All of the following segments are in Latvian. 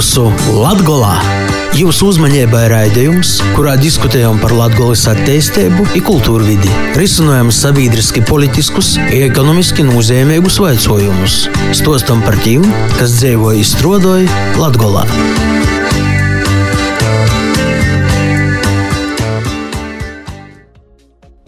mūsu Latgolā! Jūsu uzmanībai raidījums, kurā diskutējam par Latvijas attīstību, kultūru vidi, risinām sabiedriski politiskus, ekonomiski nozīmīgus jautājumus, stostam par tiem, kas dzīvo izstrādāja Latvijā.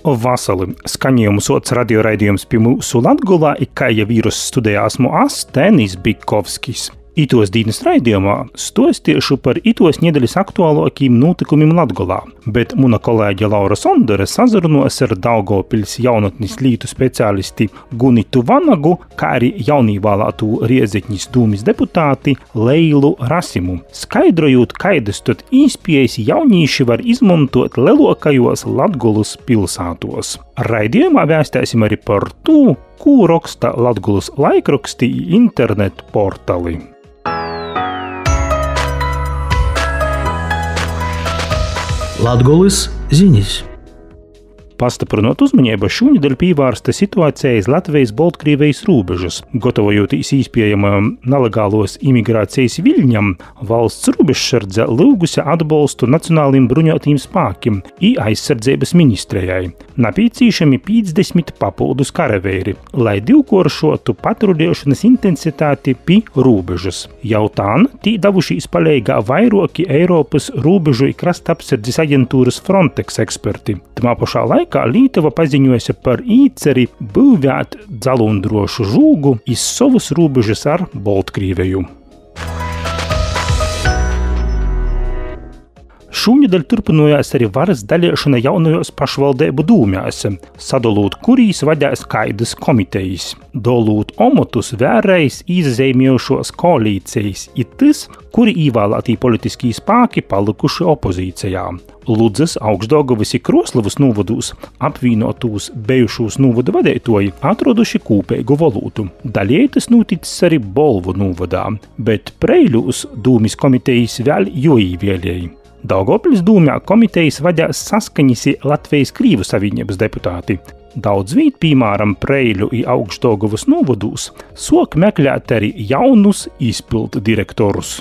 Vasali skaņojumu sots radioraidījums pie mūsu Latgulā, kā jau vīrusu studijā esmu Astenis Bikovskis. Itos dienas raidījumā stostiešu par itos nedēļas aktuālākajiem notikumiem Latgolā, bet muna kolēģe Laura Sondere sazarunos ar Daugopils jaunatnes lītu speciālisti Gunitu Vanagu, kā arī jaunīvālātu Riezekņas dūmis deputāti Leilu Rasimu, skaidrojot, kaidas tad īspējas jaunīši var izmantot lelokajos Latgolus pilsētos. Raidījumā vēstēsim arī par to, ko raksta Latgulas laikrakstī internetu portāli. Latvijas ziņas. Pastiprinot uzmanību, šonadēļ pievērsta situācija iz Latvijas-Baltkrievijas robežas. Gatavojoties īspējamajam nelegālos imigrācijas viļņam, valsts robežsardze lūgusi atbalstu nacionālajiem bruņotajiem spēkiem un aizsardzības ministrijai. Napīcīšami 50 papildus karavīri, lai divkoršotu patruļošanas intensitāti pie robežas. Jau tā tī devušies palīgā vairāki Eiropas robežu krasta apsardzes aģentūras Frontex eksperti. Tamā pašā laikā laikā Lītava paziņoja par īceri būvēt dzelundrošu žūgu iz savas robežas ar Baltkrieviju. Šūņadēļ turpinājās arī varas dalīšana jaunajos pašvaldību dūmēs, sadalot, kurīs vadās kaidas komitejas, dolūt omotus vērējs izzīmējušos koalīcijas, ir tas, kuri īvēlētī politiskie spēki palikuši opozīcijā. Ludzas, Augstdagovas un Kroslavas novados apvienotūs bijušos novada vadītāji atraduši kopīgu valūtu. Daļēji tas noticis arī Bolvu novadā, bet Preiļūs dūmis komitejas vēl joīvēlēji. Daugopils dūmjā komitejas vadās saskaņisi Latvijas Krīvu savienības deputāti. Daudz vīt, piemēram, Preiļu un Augstdogavas novadūs, sok meklēt arī jaunus izpildu direktorus.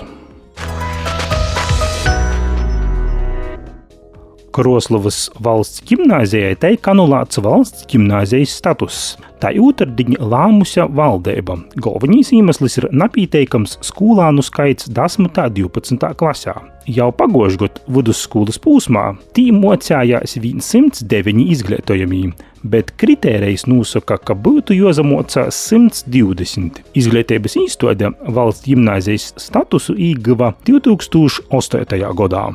Kroslovas valsts gimnājijai tiek anulēts valsts gimnājijas status. Tā jūtardiņa lāmuša valdība. Galvenais iemesls ir napīteikams skolānu skaits 10. un 12. klasē. Jau pagājušajā gadā vidusskolas posmā tī mocījās 109 izglītojamī, bet kritērijs nosaka, ka būtu jāsamocās 120. Izglītības īstenībā valsts gimnāzijas statusu ieguva 2008. gadā.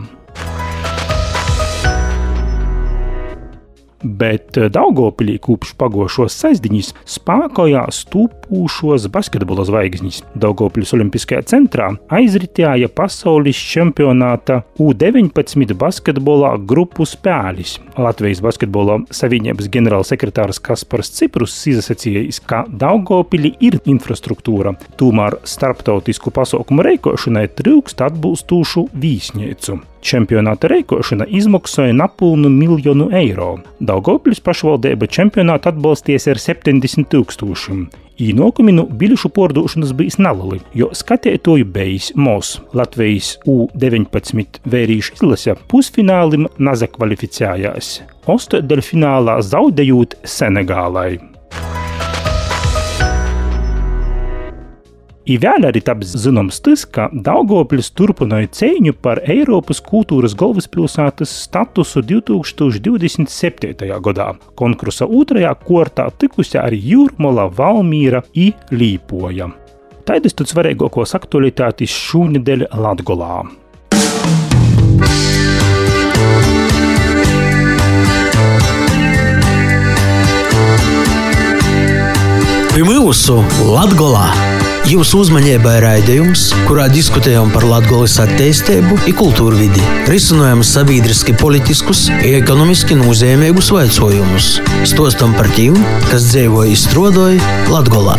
Bet eh, Daugopilī kopš pagošos sestdiņas spēkojās tūpūšos basketbola zvaigznes. Daugopils Olimpiskajā centrā aizritēja pasaules čempionāta U-19 basketbolā grupu spēles. Latvijas basketbola savienības ģenerālsekretārs Kaspars Ciprus izsacījis, ka Daugopilī ir infrastruktūra, tomēr starptautisku pasaukumu reikošanai trūkst atbilstošu vīsnīcu. Čempionāta reikošana izmaksāja nepilnu miljonu eiro. Daugopils pašvaldība čempionātu atbalsties ar 70 tūkstošiem. Īnokumi no biļešu pārdošanas bija nelieli, jo skatītāju beigas mūsu Latvijas U-19 vērīšu izlase pusfinālim nazakvalificējās. Ostdaļfinālā zaudējot Senegālai. I vēl arī taps zināms tas, ka Daugopils turpināja cīņu par Eiropas kultūras galvaspilsētas statusu 2027. gadā. Konkursa otrajā kārtā tikusi arī Jūrmala, Valmīra un Līpoja. Taidas tad svarīgākos aktualitātes šūnedēļ Latgolā. Pie mūsu Latgolā! Jūsu uzmanībai raidījums, kurā diskutējam par Latvijas attīstību, kultūru vidi, risinām sabiedriski politiskus, ekonomiski nozīmīgus jautājumus, stostam par tiem, kas dzīvo izstrādāja Latvijā.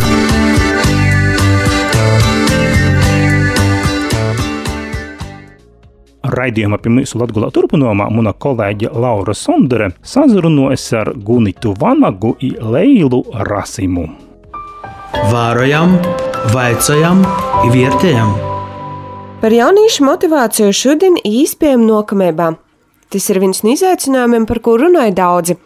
Raidījuma pie mūsu Latvijas turpinājumā mana kolēģe Laura Sondere sazrunājas ar Gunitu Vanagu un Leilu Rasimu. Vārojam, vaicājam, vērtējam. Par jauniešu motivāciju šodien īspējam nokamībā. Tas ir viens no izaicinājumiem, par ko runāja daudzi.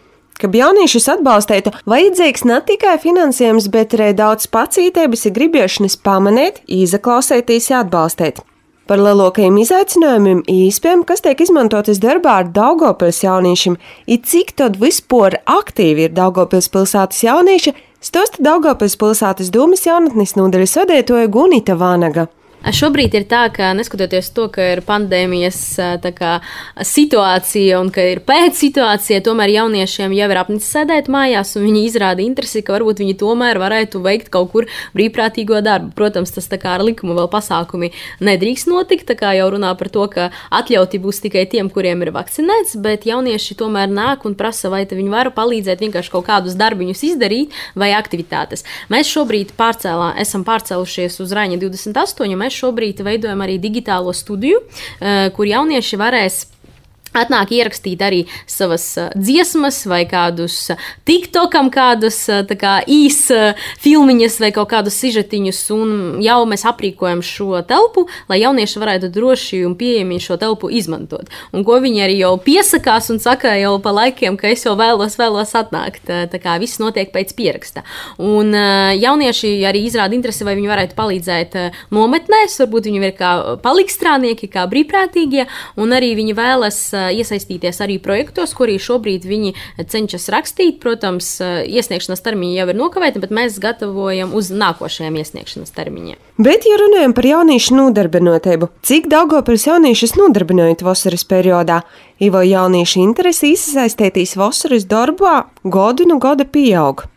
Kad jauniešus atbalstītu, vajadzīgs ne tikai finansējums, bet arī daudz pacītības, gribēšanas pamanīt, izaklausēties, atbalstīt. Par lielākajiem izaicinājumiem īspējām, kas tiek izmantotas darbā ar Daugopils jauniešiem, ir cik tad vispār aktīvi ir Daugopils pilsētas jaunieši, stosta Daugopils pilsētas dūmas jaunatnes nodaļas vadītoja Gunita Vānaga. Šobrīd ir tā, ka neskatoties to, ka ir pandēmijas kā, situācija un ka ir pēc situācija, tomēr jauniešiem jau ir apnicis sēdēt mājās, un viņi izrāda interesi, ka varbūt viņi tomēr varētu veikt kaut kur brīvprātīgo darbu. Protams, tas kā ar likumu vēl pasākumi nedrīkst notikt, tā kā jau runā par to, ka atļauti būs tikai tiem, kuriem ir vakcinēts, bet jaunieši tomēr nāk un prasa, vai viņi var palīdzēt vienkārši kaut kādus darbiņus izdarīt vai aktivitātes. Mēs šobrīd pārcēlā, esam pārcēlušies uz Raņa 28 mēs šobrīd veidojam arī digitālo studiju, eh, kur jaunieši varēs Atnāk ierakstīt arī savas uh, dziesmas, vai kādus uh, TikTokam, kādus uh, kā, īsas filmiņas, vai kaut kādus sižetiņus. Un jau mēs aprīkojam šo telpu, lai jaunieši varētu droši un pieejami šo telpu izmantot. Un ko viņi arī jau piesakās un saka jau pa laikiem, ka es jau vēlos, vēlos atnākt. Tā kā viss notiek pēc pieraksta. Un jaunieši arī izrāda interesi, vai viņi varētu palīdzēt nometnēs. Varbūt viņi ir kā palikstrānieki, kā brīvprātīgie, un arī viņi vēlas iesaistīties arī projektos, kurī šobrīd viņi cenšas rakstīt. Protams, iesniegšanas termiņi jau ir nokavēti, bet mēs gatavojam uz nākošajiem iesniegšanas termiņiem. Bet, ja runājam par jauniešu nodarbinātību, cik Daugopils jauniešus nodarbinājot vasaras periodā, Ivo jauniešu interesi iesaistīties vasaras darbā godu no gada pieaug.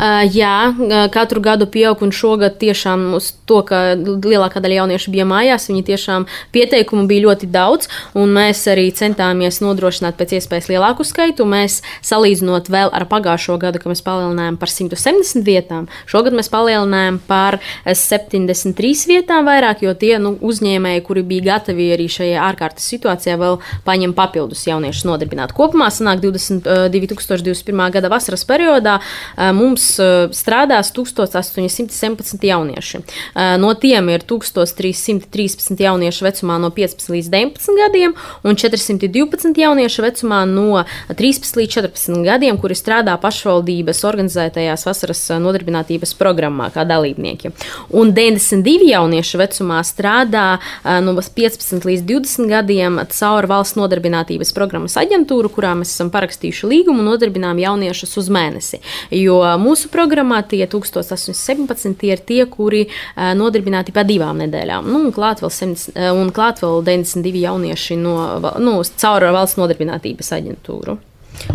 Uh, jā, katru gadu pieaug, un šogad tiešām uz to, ka lielākā daļa jauniešu bija mājās, viņi tiešām pieteikumu bija ļoti daudz, un mēs arī centāmies nodrošināt pēc iespējas lielāku skaitu. Mēs salīdzinot vēl ar pagājušo gadu, kad mēs palielinājām par 170 vietām, šogad mēs palielinājām par 73 vietām vairāk, jo tie nu, uzņēmēji, kuri bija gatavi arī šajā ārkārtas situācijā, vēl paņem papildus jauniešus nodarbināt. Kopumā sanāk 20, 2021. gada vasaras periodā mums mums strādās 1817 jaunieši. Eh, no tiem ir 1313 jaunieši vecumā no 15 līdz 19 gadiem un 412 jaunieši vecumā no 13 līdz 14 gadiem, kuri strādā pašvaldības organizētajās vasaras eh, nodarbinātības programmā kā dalībnieki. Un 92 jaunieši vecumā strādā no 15 līdz 20 gadiem caur valsts nodarbinātības programmas aģentūru, kurā mēs esam parakstījuši līgumu un nodarbinām jauniešus uz mēnesi. Jo mūsu programmā tie 1817 tie ir tie, kuri uh, nodarbināti pa divām nedēļām. Nu, un, klāt vēl 100, uh, un klāt vēl 92 jaunieši no, nu, caur valsts nodarbinātības aģentūru.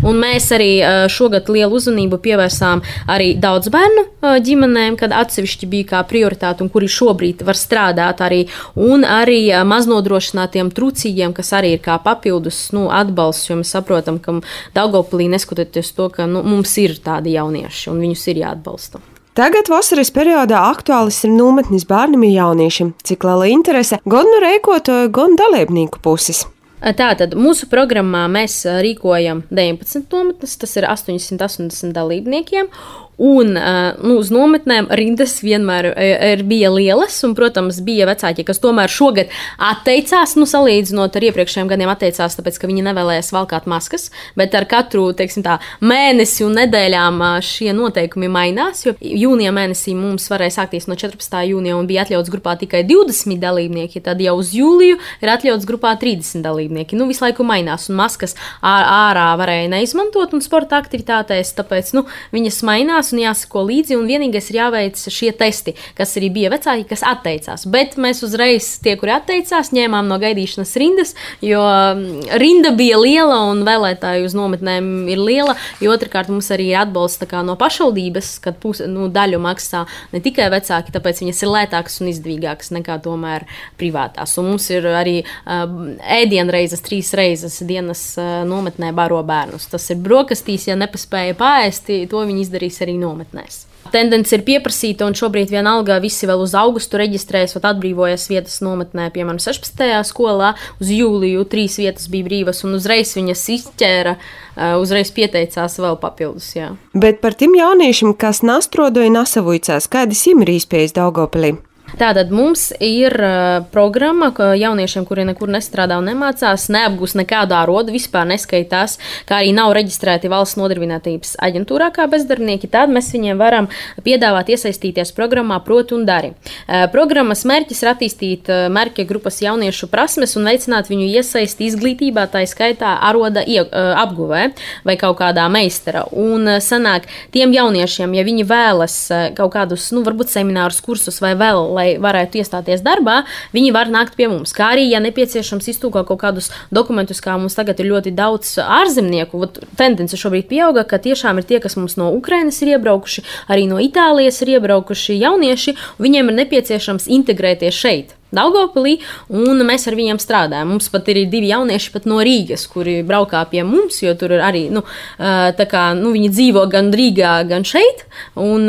Un mēs arī šogad lielu uzmanību pievērsām arī daudz bērnu ģimenēm, kad atsevišķi bija kā prioritāte un kuri šobrīd var strādāt arī, un arī maznodrošinātiem trūcīgiem, kas arī ir kā papildus nu, atbalsts, jo mēs saprotam, ka Daugopilī neskatoties to, ka nu, mums ir tādi jaunieši un viņus ir jāatbalsta. Tagad vasaras periodā aktuāls ir nometnis bērniem un jauniešiem, cik liela interese gan no rēkotāju, gan dalībnieku puses. Tātad mūsu programmā mēs rīkojam 19 nometnes, tas ir 880 dalībniekiem, Un nu, uz nometnēm rindas vienmēr ir, bija lielas, un, protams, bija vecāki, kas tomēr šogad atteicās, nu, salīdzinot ar iepriekšējiem gadiem, atteicās, tāpēc, ka viņi nevēlējās valkāt maskas. Bet ar katru teiksim, tā, mēnesi un nedēļām šie noteikumi mainās. Jo jūnija mēnesī mums varēja sākties no 14. jūnija un bija atļauts grupā tikai 20 dalībnieki. Tad jau uz jūliju ir atļauts grupā 30 dalībnieki. Nu, visu laiku mainās, un maskas ārā varēja neizmantot un sporta aktivitātēs, tāpēc nu, viņas mainās mainās un jāsako līdzi. Un vienīgais ir jāveic šie testi, kas arī bija vecāki, kas atteicās. Bet mēs uzreiz, tie, kuri atteicās, ņēmām no gaidīšanas rindas, jo mm, rinda bija liela un vēlētāju uz nometnēm ir liela. Jo otrkārt mums arī ir atbalsts no pašvaldības, kad pus, nu, daļu maksā ne tikai vecāki, tāpēc viņas ir lētākas un izdevīgākas nekā tomēr privātās. Un mums ir arī uh, ēdienreizes, trīs reizes dienas uh, nometnē baro bērnus. Tas ir brokastīs, ja nepaspēja pāriest, to viņi izdarīs arī nometnēs. Tendence ir pieprasīta, un šobrīd vienalga visi vēl uz augustu reģistrējas, vai atbrīvojas vietas nometnē, piemēram, 16. skolā. Uz jūliju trīs vietas bija brīvas, un uzreiz viņas izķēra, eh, uzreiz pieteicās vēl papildus. Jā. Bet par tiem jauniešiem, kas nastrodoja Nasavuicās, kādas ir iespējas Daugopilī? Tātad mums ir uh, programma, ka jauniešiem, kuri nekur nestrādā un nemācās, neapgūst nekādu ārodu, vispār neskaitās, kā arī nav reģistrēti valsts nodarbinātības aģentūrā kā bezdarbnieki, tad mēs viņiem varam piedāvāt iesaistīties programmā Proti un Dari. Uh, programmas mērķis ir attīstīt uh, mērķa grupas jauniešu prasmes un veicināt viņu iesaisti izglītībā, tā skaitā aroda apguvē vai kaut kādā meistara. Un sanāk tiem jauniešiem, ja viņi vēlas kaut kādus, nu, varbūt seminārus, kursus vai vēl, lai varētu iestāties darbā, viņi var nākt pie mums. Kā arī, ja nepieciešams iztūkot kaut kādus dokumentus, kā mums tagad ir ļoti daudz ārzemnieku, tendence šobrīd pieauga, ka tiešām ir tie, kas mums no Ukrainas ir iebraukuši, arī no Itālijas ir iebraukuši jaunieši, un viņiem ir nepieciešams integrēties šeit. Daugopilī, un mēs ar viņiem strādājam. Mums pat ir divi jaunieši no Rīgas, kuri braukā pie mums, jo tur ir arī, nu, kā, nu viņi dzīvo gan Rīgā, gan šeit. Un,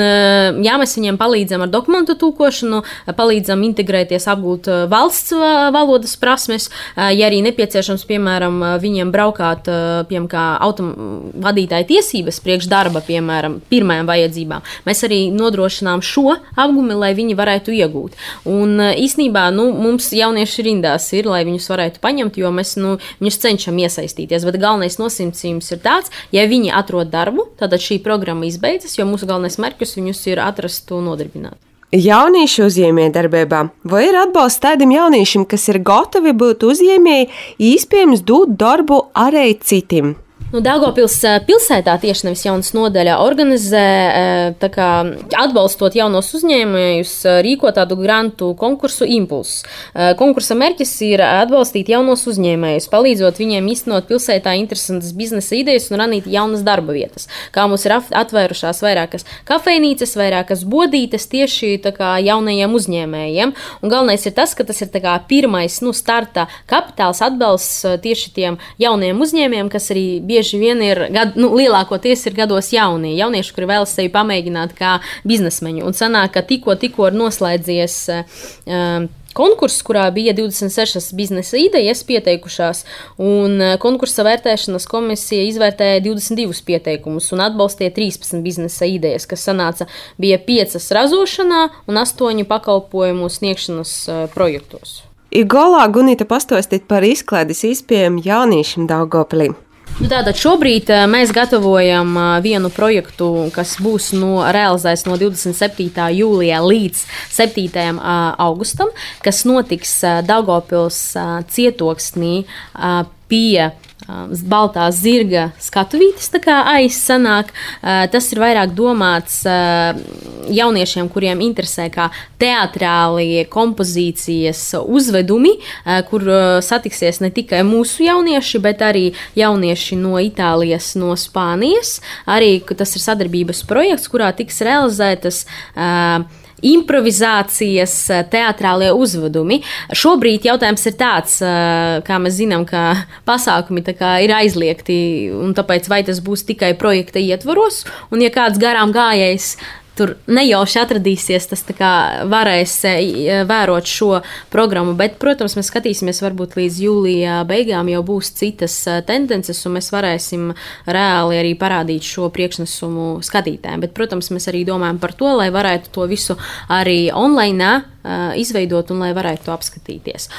jā, mēs viņiem palīdzam ar dokumentu tūkošanu, palīdzam integrēties, apgūt valsts valodas prasmes. Ja arī nepieciešams, piemēram, viņiem braukāt, kā autovadītāja tiesības priekš darba, piemēram, pirmajām vajadzībām, mēs arī nodrošinām šo apgūmi, lai viņi varētu iegūt. Un īsnībā nu, mums jaunieši rindās ir, lai viņus varētu paņemt, jo mēs nu, viņus cenšam iesaistīties. Bet galvenais nosacījums ir tāds, ja viņi atrod darbu, tad šī programma izbeidzas, jo mūsu galvenais mērķis viņus ir atrast un nodarbināt. Jauniešu uzņēmējdarbībā vai ir atbalsts tādam jauniešam, kas ir gatavi būt uzņēmēji, iespējams, dot darbu arī citiem? Nu, Dāngopils pilsētā tieši nevis jaunas nodaļā organizē, kā, atbalstot jaunos uzņēmējus, rīko tādu grantu konkursu impulsu. Konkursa mērķis ir atbalstīt jaunos uzņēmējus, palīdzot viņiem īstenot pilsētā interesantas biznesa idejas un radīt jaunas darba vietas. Kā mums ir atvērušās vairākas kafejnīcas, vairākas bodītes tieši kā, jaunajiem uzņēmējiem. Un galvenais ir tas, ka tas ir kā, pirmais nu, starta kapitāls atbalsts tieši tiem jauniem uzņēmējiem, kas arī bieži bieži vien ir, gad, nu, lielākoties ir gados jaunie, jaunieši, kuri vēlas sevi pamēģināt kā biznesmeņu. Un sanāk, ka tikko, tikko ir noslēdzies. Uh, konkurss, kurā bija 26 biznesa idejas pieteikušās, un uh, konkursa vērtēšanas komisija izvērtēja 22 pieteikumus un atbalstīja 13 biznesa idejas, kas sanāca bija 5 ražošanā un 8 pakalpojumu sniegšanas projektos. Igolā Gunita pastāstīt par izklaides izpējumu jauniešiem Daugopilī. Nu, tātad šobrīd eh, mēs gatavojam eh, vienu projektu, kas būs no, realizēts no 27. jūlijā līdz 7. Eh, augustam, kas notiks Daugopils cietoksnī pie baltā zirga skatuvītes aizsanāk. Tas ir vairāk domāts jauniešiem, kuriem interesē kā teātrālie kompozīcijas uzvedumi, kur satiksies ne tikai mūsu jaunieši, bet arī jaunieši no Itālijas, no Spānijas. Arī tas ir sadarbības projekts, kurā tiks realizētas uh, improvizācijas, eh, teātrālie uzvedumi. Šobrīd jautājums ir tāds, eh, kā mēs zinām, ka pasākumi kā ir aizliegti, un tāpēc vai tas būs tikai projekta ietvaros, un ja kāds garām gājējs tur nejauši atradīsies, tas varēs e, e, vērot šo programmu. Bet, protams, mēs skatīsimies, varbūt līdz jūlijā beigām jau būs citas e, tendences, un mēs varēsim reāli arī parādīt šo priekšnesumu skatītājiem. Bet, protams, mēs arī domājam par to, lai varētu to visu arī online izveidot un lai varētu to apskatīties.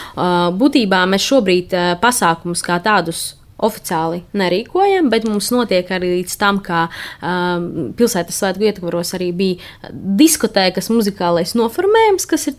Būtībā mēs šobrīd pasākumus kā tādus oficiāli nerīkojam, bet mums notiek arī līdz tam, kā um, pilsētas svētku ietvaros arī bija diskotēkas muzikālais noformējums, kas ir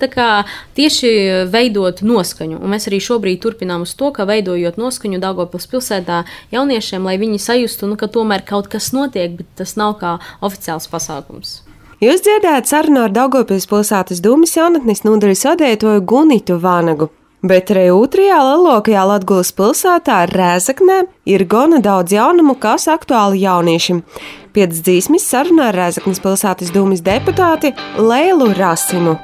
tieši veidot noskaņu. Un mēs arī šobrīd turpinām uz to, ka veidojot noskaņu Dāngopils pilsētā jauniešiem, lai viņi sajustu, nu, ka tomēr kaut kas notiek, bet tas nav kā oficiāls pasākums. Jūs dzirdējāt sarunu ar Daugopils pilsētas dūmas jaunatnes nodaļas vadētoju Gunitu Vānagu. Bet arī otrajā lielākajā Latvijas pilsētā, Rēzaknē, ir gana daudz jaunumu, kas aktuāli jauniešiem. Pēc dzīsmes sarunā ar Rēzaknes pilsētas dūmas deputāti Leilu Rasimu.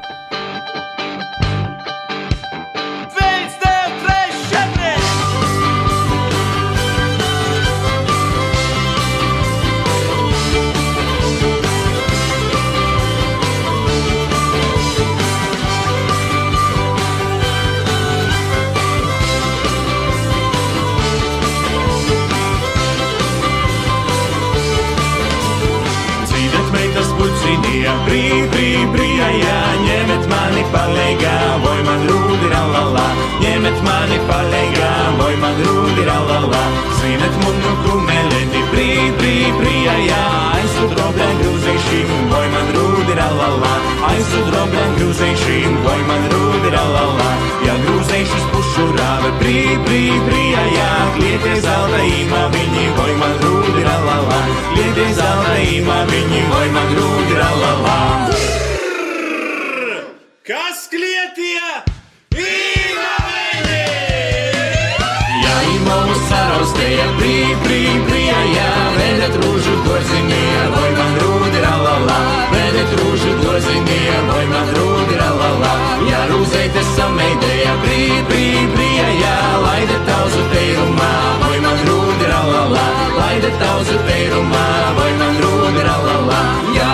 Ja imavu saraustēja brī, brī, brījā, jā, vedet rūžu dorzinie, vai man rūdi rallala, vedet rūžu dorzinie, vai man rūdi rallala, ja rūzeite sameidēja brī, brī, brījā, jā, laide tauzu teirumā, vai man rūdi rallala, laide tauzu teirumā, vai man rūdi rallala, ja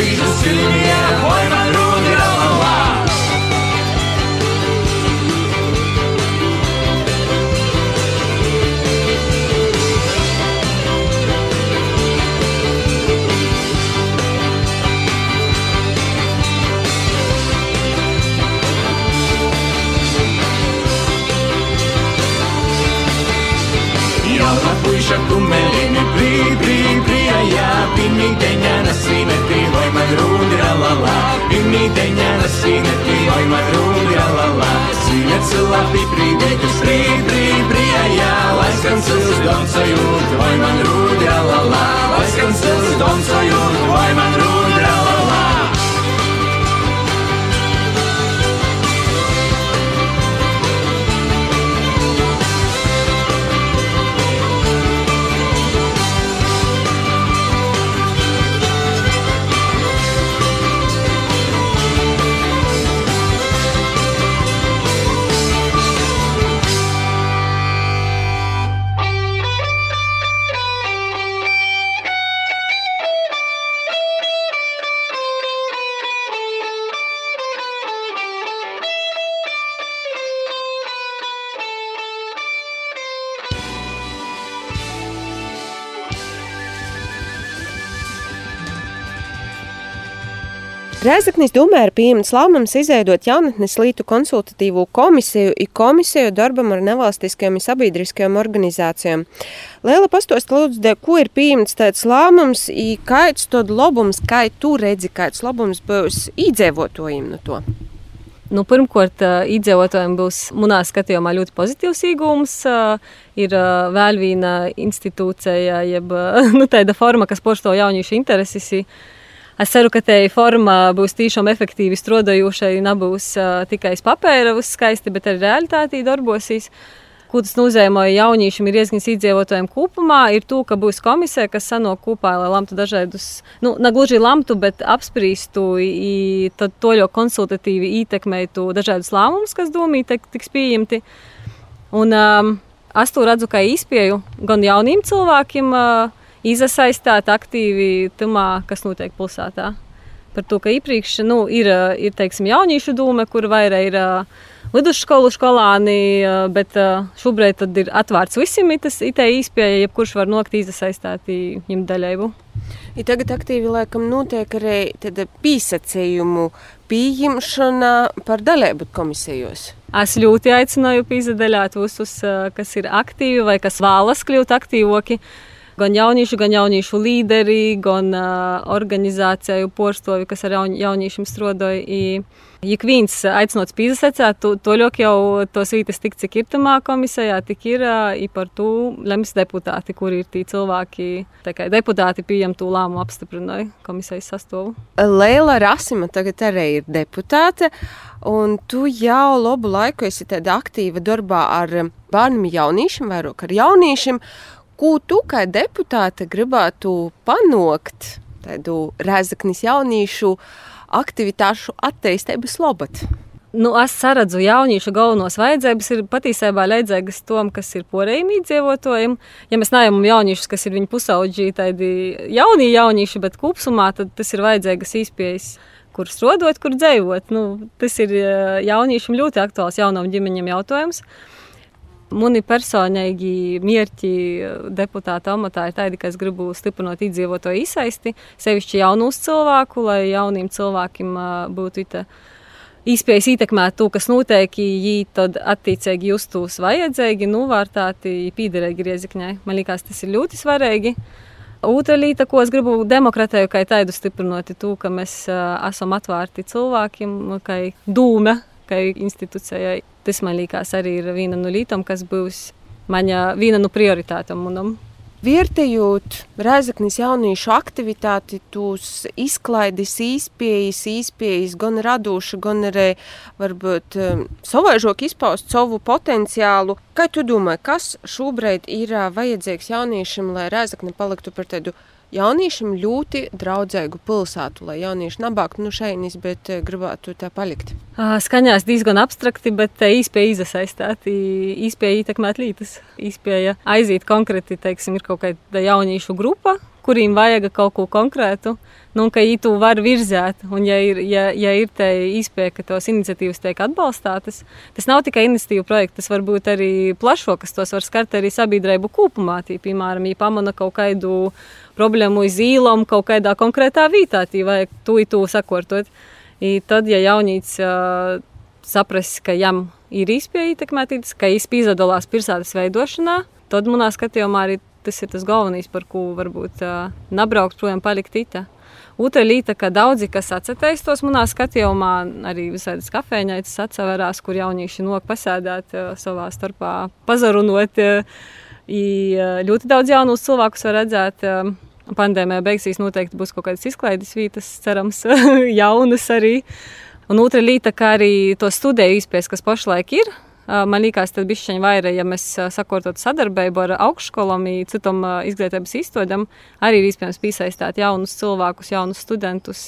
Greetings to me at a point I ruled. Puxa com pirmīteņā nasīneti, vai man rūdi rallala, sīnets labi brīdēkas, brī, brī, brījā, lai skan sils domsajūt, vai man rūdi rallala, Rēzaknis Dumē ir pieņemts lēmums izveidot jaunatnes lītu konsultatīvo komisiju i komisiju darbam ar nevalstiskajām un sabiedriskajām organizācijām. Lēla pastost lūdzu, ko ir pieņemts tāds lēmums, i kāds tad labums, kā tu redzi, kāds labums būs īdzēvotājiem no to? Nu, pirmkārt, iedzīvotājiem būs manā skatījumā ļoti pozitīvs iegūms. Ir vēl viena institūcija, jeb nu, tāda forma, kas porsto jauniešu intereses. Es ceru, ka tā forma būs tiešām efektīvi strādājoša, nebūs tikai uz papēra skaisti, bet arī realitātī darbosies. Ko tas nozīmē jauniešiem, ir iesniegts iedzīvotājiem kopumā, ir to, ka būs komisija, kas sanāk kopā, lai lemtu dažādus, nu, ne gluži lemtu, bet apspriestu, tad to jau konsultatīvi ietekmētu dažādus lēmumus, kas domāti tiks pieņemti. Un um, es to redzu kā izpēju gan jauniem cilvēkiem, uh, izasaistīt aktīvi tamā, kas notiek pilsētā. Par to, ka iepriekš nu, ir, ir teiksim, jauniešu doma, kur vairāk ir vidusskolu skolāni, bet šobrīd ir atvērts visiem tas IT izpēja, jebkurš var nokt izasaistīt viņam daļaibu. Ja tagad aktīvi laikam notiek arī pīsacījumu pieņemšana par dalību komisijos. Es ļoti aicināju pīzdaļāt visus, kas ir aktīvi vai kas vēlas kļūt aktīvāki gan jauniešu, gan jauniešu līderi, gan uh, organizāciju porstovi, kas ar jaun, jauniešiem strādāja. Ik viens aicinots pīzasecēt, to, to ļoti jau tos vītas tik, cik ir tamā komisijā, tik ir i par to lems deputāti, kuri ir tī cilvēki. Tā kā deputāti pieņem to lēmumu apstiprināja komisijas sastāvu. Leila Rasima tagad arī ir deputāte, un tu jau labu laiku esi tāda aktīva darbā ar bērniem jauniešiem, vairāk ar jauniešiem. Ko tu kā deputāte gribētu panākt tādu Rēzaknis jauniešu aktivitāšu attīstības labad? Nu, es saredzu, jauniešu galvenos vajadzības ir patiesībā līdzīgas tam, kas ir porējiem iedzīvotājiem. Ja mēs neejam jauniešus, kas ir viņu pusauģi, tādi jaunie jaunieši, bet kopumā tas ir vajadzīgas izpējas kur strādāt, kur dzīvot. Nu, tas ir jauniešiem ļoti aktuāls jaunam ģimeņam jautājums. Mani personīgi mērķi deputāta amatā ir tādi, ka es gribu stiprināt iedzīvotāju izsaisti, sevišķi jaunus cilvēku, lai jauniem cilvēkiem būtu ita iespējas ietekmēt to, kas notiek, viņi tad attiecīgi justos vajadzīgi, novērtēti, pīderīgi riezikņai. Man liekas, tas ir ļoti svarīgi. Otra lieta, ko es gribu demokratēju, kā tādu stiprinot, ir to, ka mēs uh, esam atvērti cilvēkiem, kā dūme, kā institūcijai. Tas man liekas arī ir viena no lietām, kas būs mana viena no prioritātēm manam. Vērtējot Rēzaknis jauniešu aktivitāti, tūs izklaides, īspējas, īspējas, gan radoša, gan arī varbūt um, savaižok izpaust savu potenciālu. Kā tu domā, kas šobrīd ir uh, vajadzīgs jauniešiem, lai Rēzakni paliktu par tādu jauniešiem ļoti draudzīgu pilsētu, lai jaunieši nabāktu no šejienes, bet eh, gribētu tā palikt? Skaņās diezgan abstrakti, bet īspēja izasaistīt, īspēja ietekmēt lītas, īspēja aiziet konkrēti, teiksim, ir kaut kāda jauniešu grupa, kuriem vajag kaut ko konkrētu, nu, ka viņi to var virzēt. Un, ja ir, ja, ja ir tā izpēja, ka tos iniciatīvas tiek atbalstātas, tas nav tikai iniciatīvu projekts, tas var būt arī plašāks, tos var skart arī sabiedrību kopumā. Piemēram, ja pamana kaut kādu problēmu uz īlom kaut kādā konkrētā vietā, tī vajag to ītu sakortot. I tad, ja jaunīts uh, saprast, ka jam ir izpēja ietekmētītas, ka izpīzadalās pilsētas veidošanā, tad manā skatījumā arī tas ir tas galvenais, par ko varbūt uh, nabraukt projām palikt itā. Lieta, ka daudzi, kas tos manā skatījumā, arī visādas kafejnīcas atseverās, kur jaunieši nok pasēdēt uh, savā starpā, pazarunot. I, uh, ļoti daudz jaunus cilvēkus var redzēt. Pandēmija beigsies, noteikti būs kaut kādas izklaides vietas, cerams, jaunas arī. Un otra lieta, ka arī to studiju izpējas, kas pašlaik ir, Man liekas, tas bija vairāk, ja mēs sakotot sadarbību ar augšskolām, citam izglītības izstādēm, arī ir iespējams piesaistīt jaunus cilvēkus, jaunus studentus.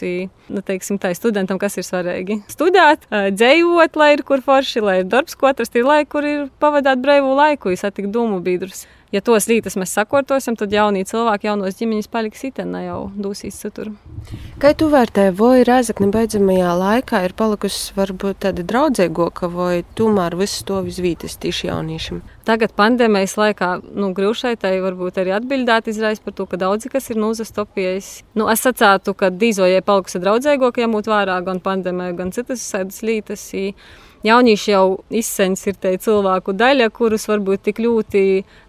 Nu, teiksim, tā ir studentam, kas ir svarīgi. Studēt, dzējot, lai ir kur forši, lai ir darbs, ko atrast, ir laiku, kur ir pavadīt brīvu laiku, satikt domu biedrus ja tos rītus mēs sakortosim, tad jaunie cilvēki, jaunos ģimenes paliks itena jau dūsīs citur. Kā tu vērtē, vai Rēzakne beidzamajā laikā ir palikusi varbūt tāda draudzīgāka, vai tomēr viss to visvītas tieši jauniešiem? Tagad pandēmijas laikā, nu, grūšaitai varbūt arī atbildēt izraisa par to, ka daudzi, kas ir nozastopījis, nu, es sacātu, ka dīzojai palikusi draudzīgāka, ja mūtu vērā gan pandēmija, gan citas sēdas lītas. Jaunieši jau izsens ir tie cilvēku daļa, kurus varbūt tik ļoti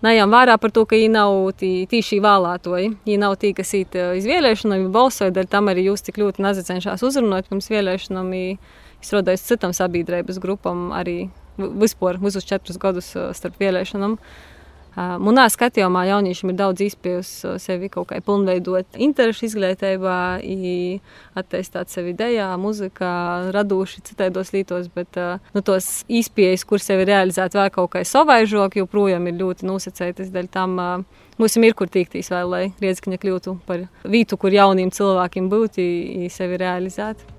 nejām vērā par to, ka viņi nav tīši vēlētoji. Viņi nav tī, kas īt iz vēlēšanām, balsoja, dēļ tam arī jūs tik ļoti nezacenšās uzrunāt pirms vēlēšanām, izstrādājot citam sabiedrības grupam arī vispār visus četrus gadus starp vēlēšanām. Manā skatījumā jauniešiem ir daudz izpējas sevi kaut kā pilnveidot interešu izglītībā, attīstīt sevi idejā, muzikā, radoši citādos lītos, bet nu, tos izpējas, kur sevi realizēt vēl kaut kā savaižok, joprojām ir ļoti nosacētas dēļ tam. Mums ir kur tīktīs vēl, lai Riedzekņa kļūtu par vietu, kur jauniem cilvēkiem būtu, sevi realizēt.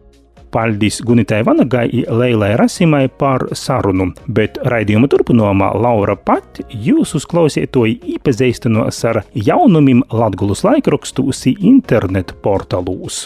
Paldies Gunitai Vanagai un Leilai Rasimai par sarunu, bet raidījuma turpinājumā Laura pat jūs uzklausītoji iepazīstinos ar jaunumiem Latgulas laikrakstos internetu portālūs.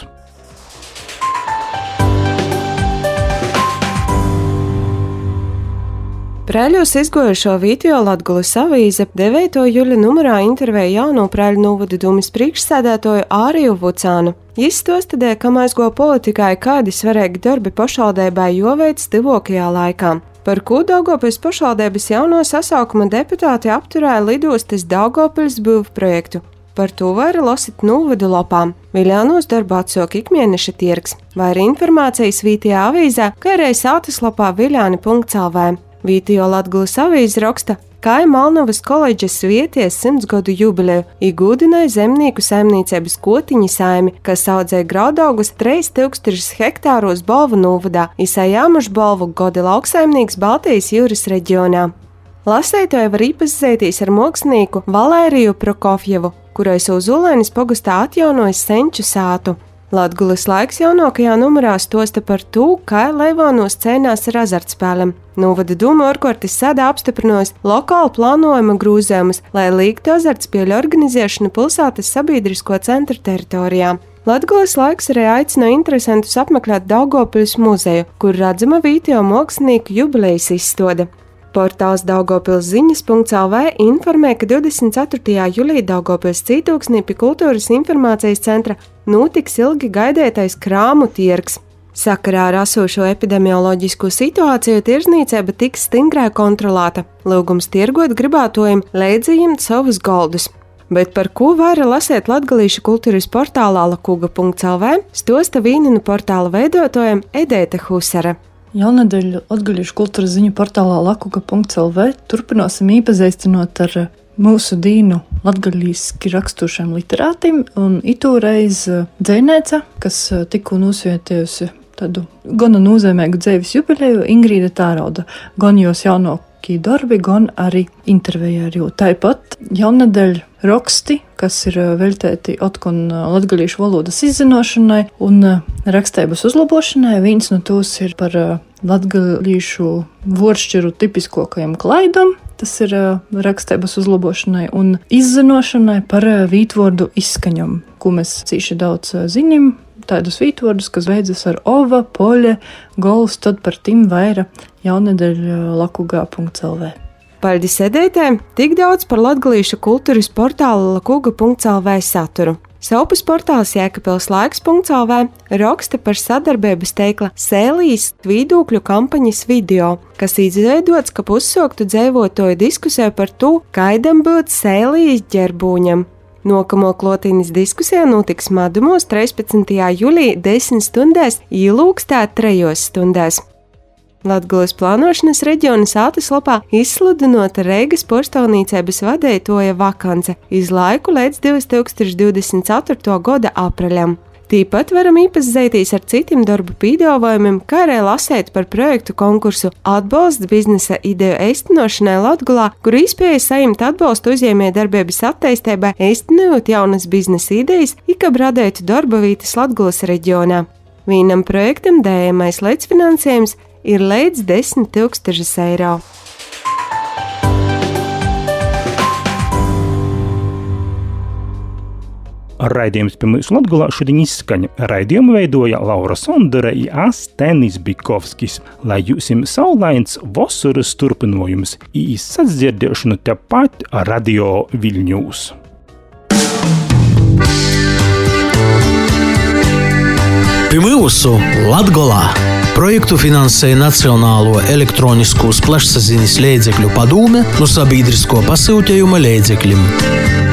Prēļos izgojušo video Latgulas avīze 9. jūļa numurā intervēja jauno Prēļu novada dūmis priekšsēdētoju Āriju Vucānu. Viņš stostadēja, kam aizgo politikai, kādi svarīgi darbi pašvaldībai joveic tuvākajā laikā. Par ko Daugopils pašvaldības jauno sasaukuma deputāti apturēja lidostas Daugopils būvu projektu. Par to var lasīt novadu lapām. Viljānos darbā atsok ikmēneša tirgs, vai arī informācijas vītajā avīzē, kā arī sātas lapā Vītijo Latgulas avīze raksta, kā Malnovas koledžas vieties simts gadu jubileju, iegūdināja zemnieku saimniecības kotiņa saimi, kas audzēja graudaugus 3000 hektāros Balvu novadā, izsajāmuši Balvu godi lauksaimnieks Baltijas jūras reģionā. Lasētāji var iepazīties ar mākslinieku Valēriju Prokofjevu, kurais uz Ulēnas pogastā atjaunojas senču sātu. Latvijas laiks jaunākajā numurā stosta par to, kā Leivānos cīnās ar azartspēlēm. Novada Duma orkortis sada apstiprinājusi lokālu plānojuma grūzējumus, lai līgtu azartspēļu organizēšanu pilsētas sabiedrisko centru teritorijā. Latvijas laiks arī aicina interesantus apmeklēt Daugopils muzeju, kur redzama video mākslinieku jubilejas izstāde. Portāls Daugopils ziņas.lv informē, ka 24. jūlijā Daugopils cītūksnī pie Kultūras informācijas centra notiks ilgi gaidētais krāmu tirgs. Sakarā ar esošo epidemioloģisko situāciju tirzniecība tiks stingrāk kontrolēta. Lūgums tirgot gribētojiem leidzījumt savus goldus. Bet par ko var lasīt latgalīšu kultūras portālā lakuga.lv stosta vīninu portāla veidotājiem Edēta Husara. Jaunadēļ Latvijas kultūras ziņu portālā lakuga.lv turpināsim iepazīstinot ar mūsu dīnu latgaļīski rakstušiem literātiem, un itūreiz dzēnēca, kas tikko nosvietējusi tādu gana nozīmīgu dzīves jubileju, Ingrīda Tārauda, gan jos jaunākie darbi, gan arī intervijā ar. Tāpat jaunadēļ raksti, kas ir veltēti atkon latgalīšu valodas izzinošanai un rakstības uzlabošanai. Viens no tos ir par latgalīšu voršķiru tipiskākajam klaidam, tas ir rakstības uzlabošanai un izzinošanai par vītvordu izskaņam, ko mēs cīši daudz zinām. Tādus vītvordus, kas beidzas ar ova, poļa, gols, tad par tim vaira jaunedeļa lakugā.lv. Paldies sēdētēm! Tik daudz par latgalīšu kultūras portāla lakuga.lv saturu. Saupas portāls Jēkabils laiks.lv raksta par sadarbības teikla Sēlijas tvīdūkļu kampaņas video, kas izveidots, ka uzsāktu dzīvotoju diskusiju par to, kādam būt Sēlijas ģerbūņam. Nākamo klotīnas diskusijā notiks Madumos 13. jūlijā 10 stundās, ielūgstā 3 stundās. Latvijas plānošanas reģiona sātaslapā izsludinota Reigas porstāvniecības vadītoja vakance iz laiku līdz 2024. gada apreļam. Tīpat varam iepazīties ar citiem darbu pīdāvājumiem, kā arī lasīt par projektu konkursu Atbalsts biznesa ideju īstenošanai Latvijā, kur izspēja saņemt atbalstu uzņēmējdarbības attīstībai, īstenojot jaunas biznesa idejas, ikab radētu darba vietas Latvijas reģionā. Vienam projektam dējamais līdzfinansējums ir līdz 10 000 eiro. Raidījums pie mums Latvijā šodien izskaņa. Raidījumu veidoja Laura Sondere un Astenis Bikovskis, lai jums saulains vasaras turpinājums īsadzirdēšanu tepat Radio Viļņūs. Pie mūsu Latgolā projektu finansēja Nacionālo elektronisko plašsaziņas līdzekļu padome no sabiedrisko pasūtījuma līdzekļiem.